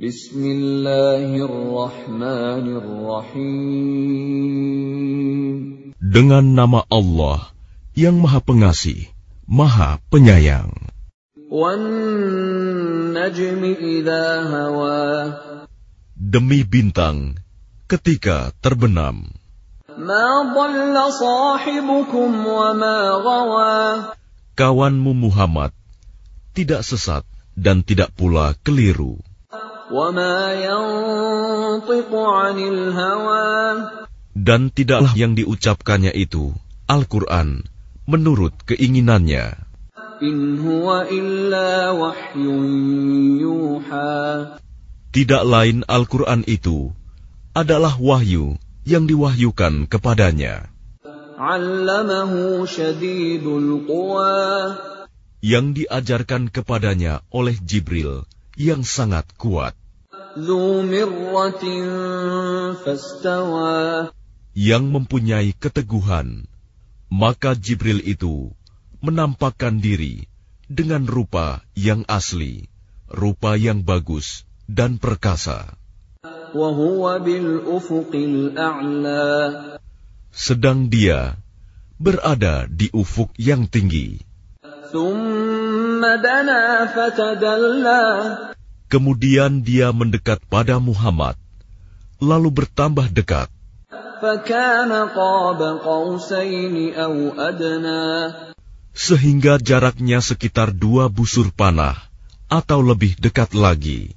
Bismillahirrahmanirrahim. Dengan nama Allah yang Maha Pengasih, Maha Penyayang. Demi bintang ketika terbenam. Kawanmu Muhammad tidak sesat dan tidak pula keliru. Dan tidaklah yang diucapkannya itu, Al-Quran, menurut keinginannya. Tidak lain Al-Quran itu adalah wahyu yang diwahyukan kepadanya. Yang diajarkan kepadanya oleh Jibril yang sangat kuat yang mempunyai keteguhan, maka Jibril itu menampakkan diri dengan rupa yang asli, rupa yang bagus dan perkasa. Sedang dia berada di ufuk yang tinggi. Kemudian dia mendekat pada Muhammad, lalu bertambah dekat. Sehingga jaraknya sekitar dua busur panah atau lebih dekat lagi.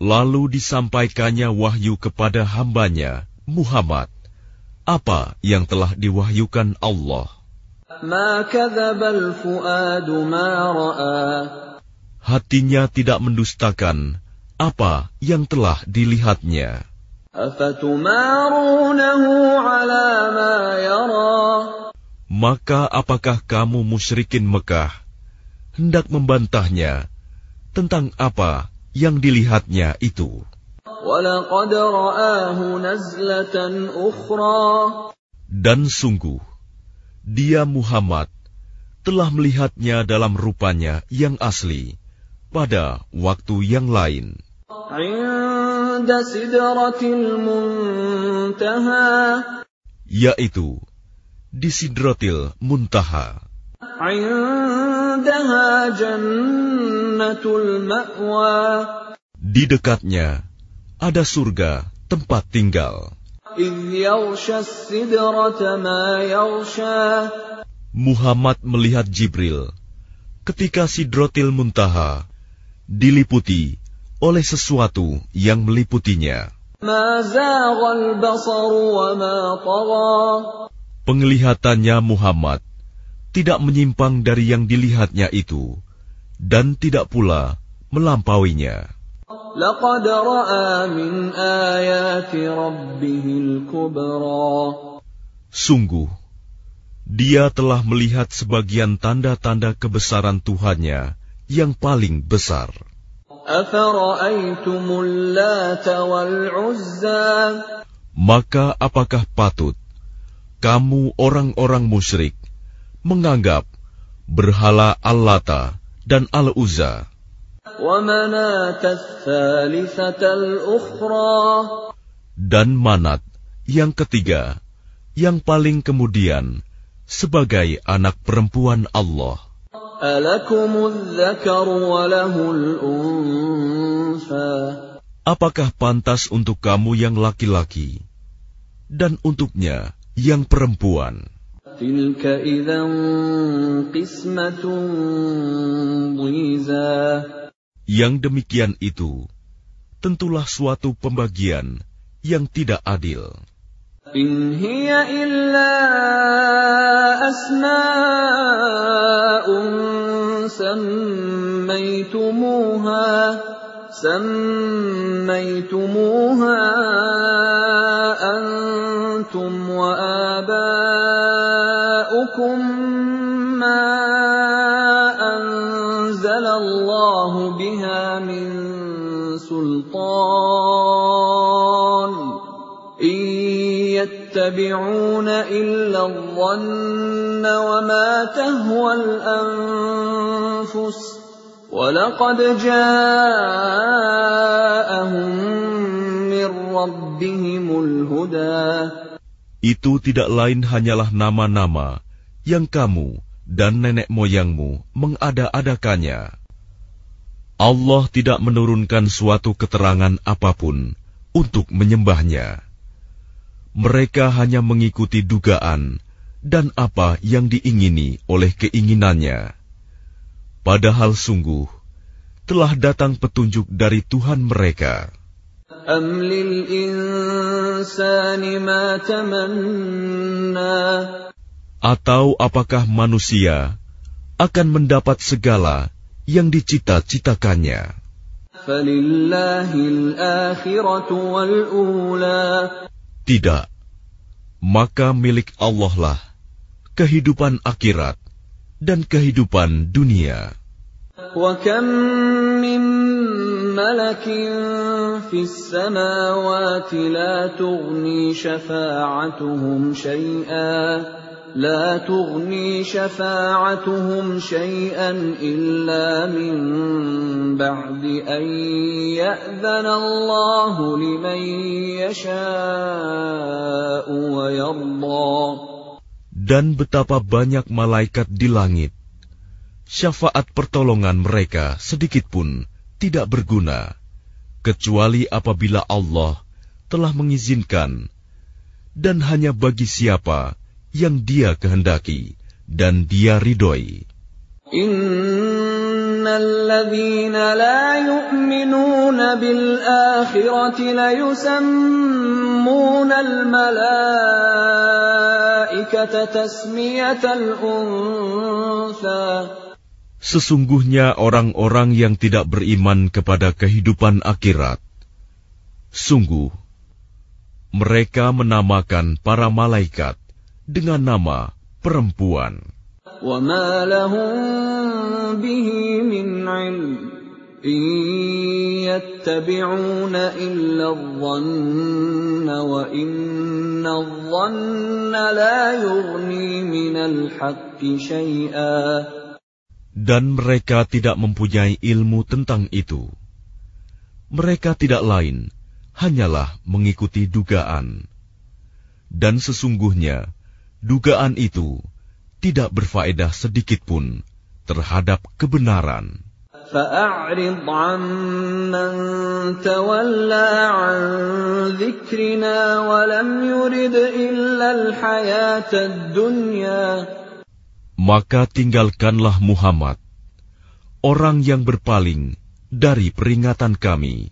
Lalu disampaikannya wahyu kepada hambanya, Muhammad apa yang telah diwahyukan Allah. Hatinya tidak mendustakan apa yang telah dilihatnya. Maka apakah kamu musyrikin Mekah hendak membantahnya tentang apa yang dilihatnya itu? Dan sungguh, dia Muhammad telah melihatnya dalam rupanya yang asli pada waktu yang lain. Yaitu di Sidratil Muntaha. Di dekatnya ada surga tempat tinggal. Muhammad melihat Jibril ketika Sidrotil Muntaha diliputi oleh sesuatu yang meliputinya. Penglihatannya Muhammad tidak menyimpang dari yang dilihatnya itu dan tidak pula melampauinya. Sungguh, dia telah melihat sebagian tanda-tanda kebesaran Tuhannya yang paling besar. Maka apakah patut kamu orang-orang musyrik menganggap berhala Allata dan Al-Uzza dan Manat yang ketiga, yang paling kemudian sebagai anak perempuan Allah. Apakah pantas untuk kamu yang laki-laki dan untuknya yang perempuan? Yang demikian itu tentulah suatu pembagian yang tidak adil. In hiya illa asma'un sammaytumuha sammaytumuha antum wa aba'ukum سلطان إن يتبعون إلا الظن وما تهوى الأنفس ولقد جاءهم من ربهم الهدى Itu tidak lain hanyalah nama-nama yang kamu dan nenek moyangmu mengada-adakannya. Allah tidak menurunkan suatu keterangan apa pun untuk menyembahnya. Mereka hanya mengikuti dugaan dan apa yang diingini oleh keinginannya. Padahal sungguh telah datang petunjuk dari Tuhan mereka. Atau apakah manusia akan mendapat segala yang dicita-citakannya? Tidak, maka milik Allah lah kehidupan akhirat dan kehidupan dunia. وكم من ملك في السماوات لا تغني شفاعتهم شيئا لا تغني شفاعتهم شيئا إلا من بعد أن يأذن الله لمن يشاء ويرضى Dan betapa banyak malaikat di langit syafaat pertolongan mereka sedikit pun tidak berguna, kecuali apabila Allah telah mengizinkan, dan hanya bagi siapa yang Dia kehendaki dan Dia ridhoi. Bil akhirati la yusammuna al malaikata tasmiyatal untha Sesungguhnya orang-orang yang tidak beriman kepada kehidupan akhirat, sungguh mereka menamakan para malaikat dengan nama perempuan. dan mereka tidak mempunyai ilmu tentang itu. Mereka tidak lain, hanyalah mengikuti dugaan. Dan sesungguhnya, dugaan itu tidak berfaedah sedikit pun terhadap kebenaran. فأعرض عمن تولى عن ذكرنا ولم يرد إلا الحياة الدنيا maka tinggalkanlah Muhammad, orang yang berpaling dari peringatan kami,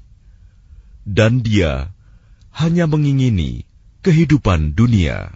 dan dia hanya mengingini kehidupan dunia.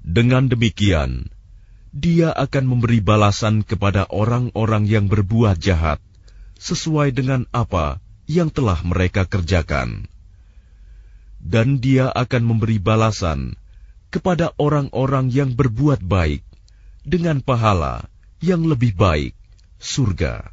Dengan demikian, dia akan memberi balasan kepada orang-orang yang berbuat jahat sesuai dengan apa yang telah mereka kerjakan. Dan dia akan memberi balasan kepada orang-orang yang berbuat baik dengan pahala yang lebih baik, surga.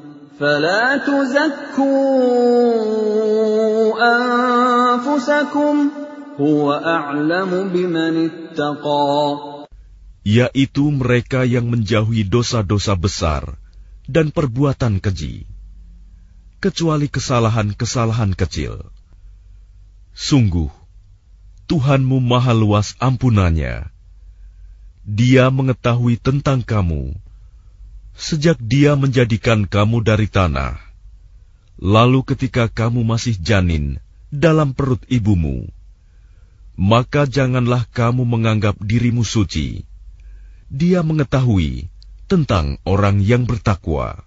فلا تزكوا أنفسكم هو أعلم بمن اتقى yaitu mereka yang menjauhi dosa-dosa besar dan perbuatan keji, kecuali kesalahan-kesalahan kecil. Sungguh, Tuhanmu maha luas ampunannya. Dia mengetahui tentang kamu, sejak dia menjadikan kamu dari tanah. Lalu ketika kamu masih janin dalam perut ibumu, maka janganlah kamu menganggap dirimu suci dia mengetahui tentang orang yang bertakwa.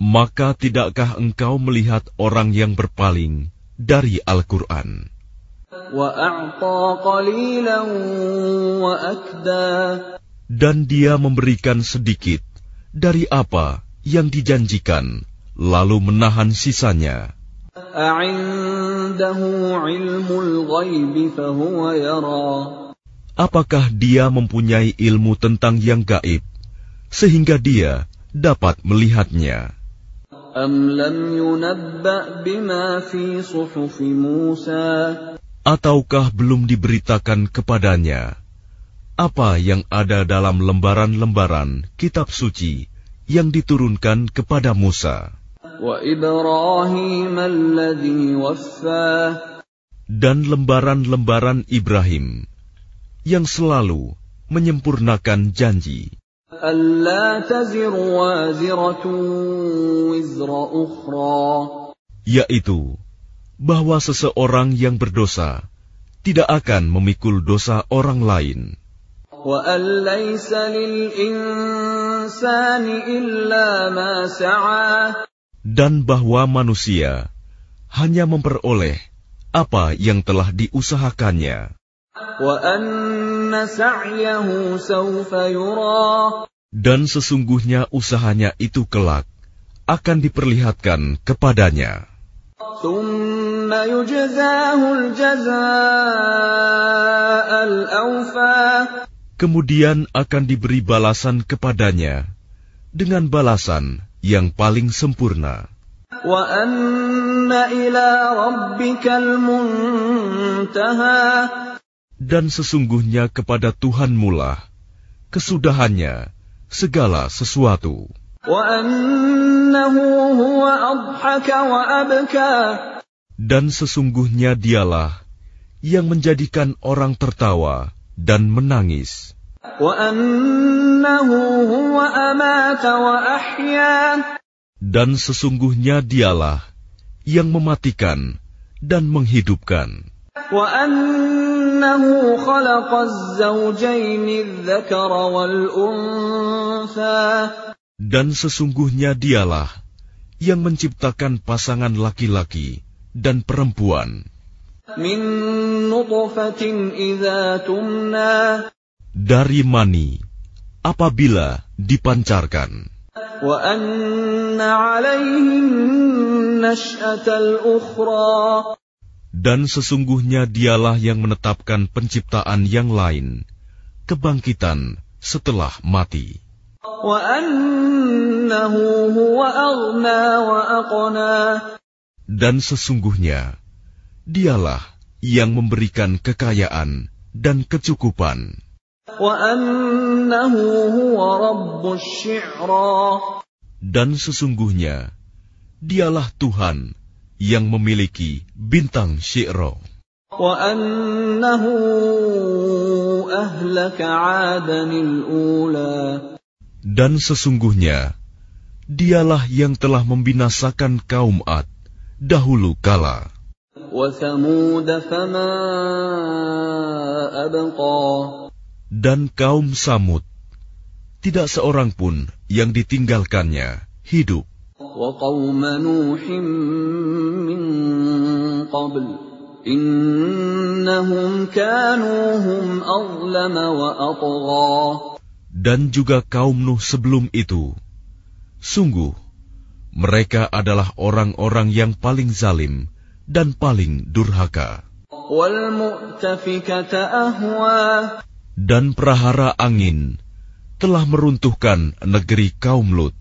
Maka tidakkah engkau melihat orang yang berpaling dari Al-Quran? Dan dia memberikan sedikit dari apa yang dijanjikan, lalu menahan sisanya. Apakah dia mempunyai ilmu tentang yang gaib, sehingga dia dapat melihatnya? Ataukah belum diberitakan kepadanya apa yang ada dalam lembaran-lembaran kitab suci yang diturunkan kepada Musa? Dan lembaran-lembaran Ibrahim yang selalu menyempurnakan janji. Yaitu bahwa seseorang yang berdosa tidak akan memikul dosa orang lain. Dan bahwa manusia hanya memperoleh apa yang telah diusahakannya. Dan sesungguhnya usahanya itu kelak akan diperlihatkan kepadanya. Kemudian akan diberi balasan kepadanya dengan balasan yang paling sempurna. Dan sesungguhnya kepada Tuhan mula kesudahannya segala sesuatu. Dan sesungguhnya dialah yang menjadikan orang tertawa dan menangis. Dan sesungguhnya dialah yang mematikan dan menghidupkan. Dan sesungguhnya dialah yang menciptakan pasangan laki-laki dan perempuan dari mani apabila dipancarkan. Dan sesungguhnya dialah yang menetapkan penciptaan yang lain, kebangkitan setelah mati. Dan sesungguhnya dialah yang memberikan kekayaan dan kecukupan. Dan sesungguhnya dialah Tuhan yang memiliki bintang Syi'ra. Dan sesungguhnya dialah yang telah membinasakan kaum Ad dahulu kala. Dan kaum Samud, tidak seorang pun yang ditinggalkannya hidup. dan juga kaum Nuh sebelum itu. Sungguh, mereka adalah orang-orang yang paling zalim dan paling durhaka. Dan perahara angin telah meruntuhkan negeri kaum Lut.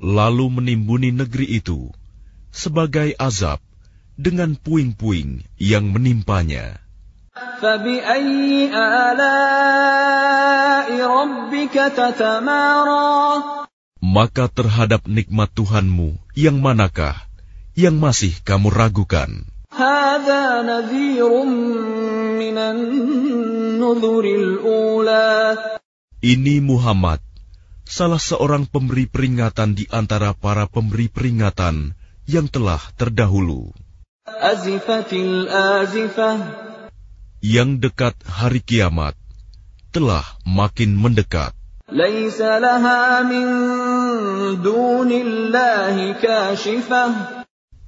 Lalu menimbuni negeri itu sebagai azab dengan puing-puing yang menimpanya. فَبِأَيِّ آلَاءِ رَبِّكَ تَتَمَارَىٰ Maka terhadap nikmat Tuhanmu yang manakah yang masih kamu ragukan? هَٰذَا نَذِيرٌ مِّنَ النُّذُرِ الْأُولَىٰ Ini Muhammad, salah seorang pemberi peringatan di antara para pemberi peringatan yang telah terdahulu. أَزِفَتِ الْآزِفَةُ Yang dekat hari kiamat telah makin mendekat. لَيْسَ لَهَا مِن دُونِ اللَّهِ كَاشِفَةٌ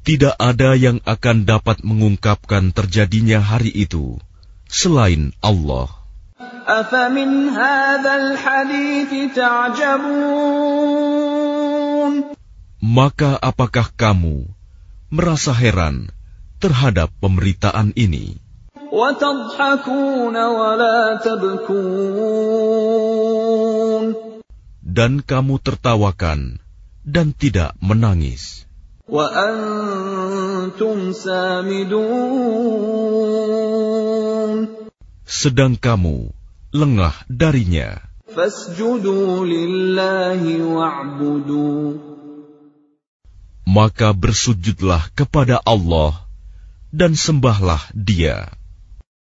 Tidak ada yang akan dapat mengungkapkan terjadinya hari itu selain Allah. أَفَمِنْ هَٰذَا الْحَدِيثِ تَعْجَبُونَ Maka apakah kamu merasa heran terhadap pemberitaan ini? Dan kamu tertawakan dan tidak menangis. Sedang kamu lengah darinya. Maka bersujudlah kepada Allah dan sembahlah Dia.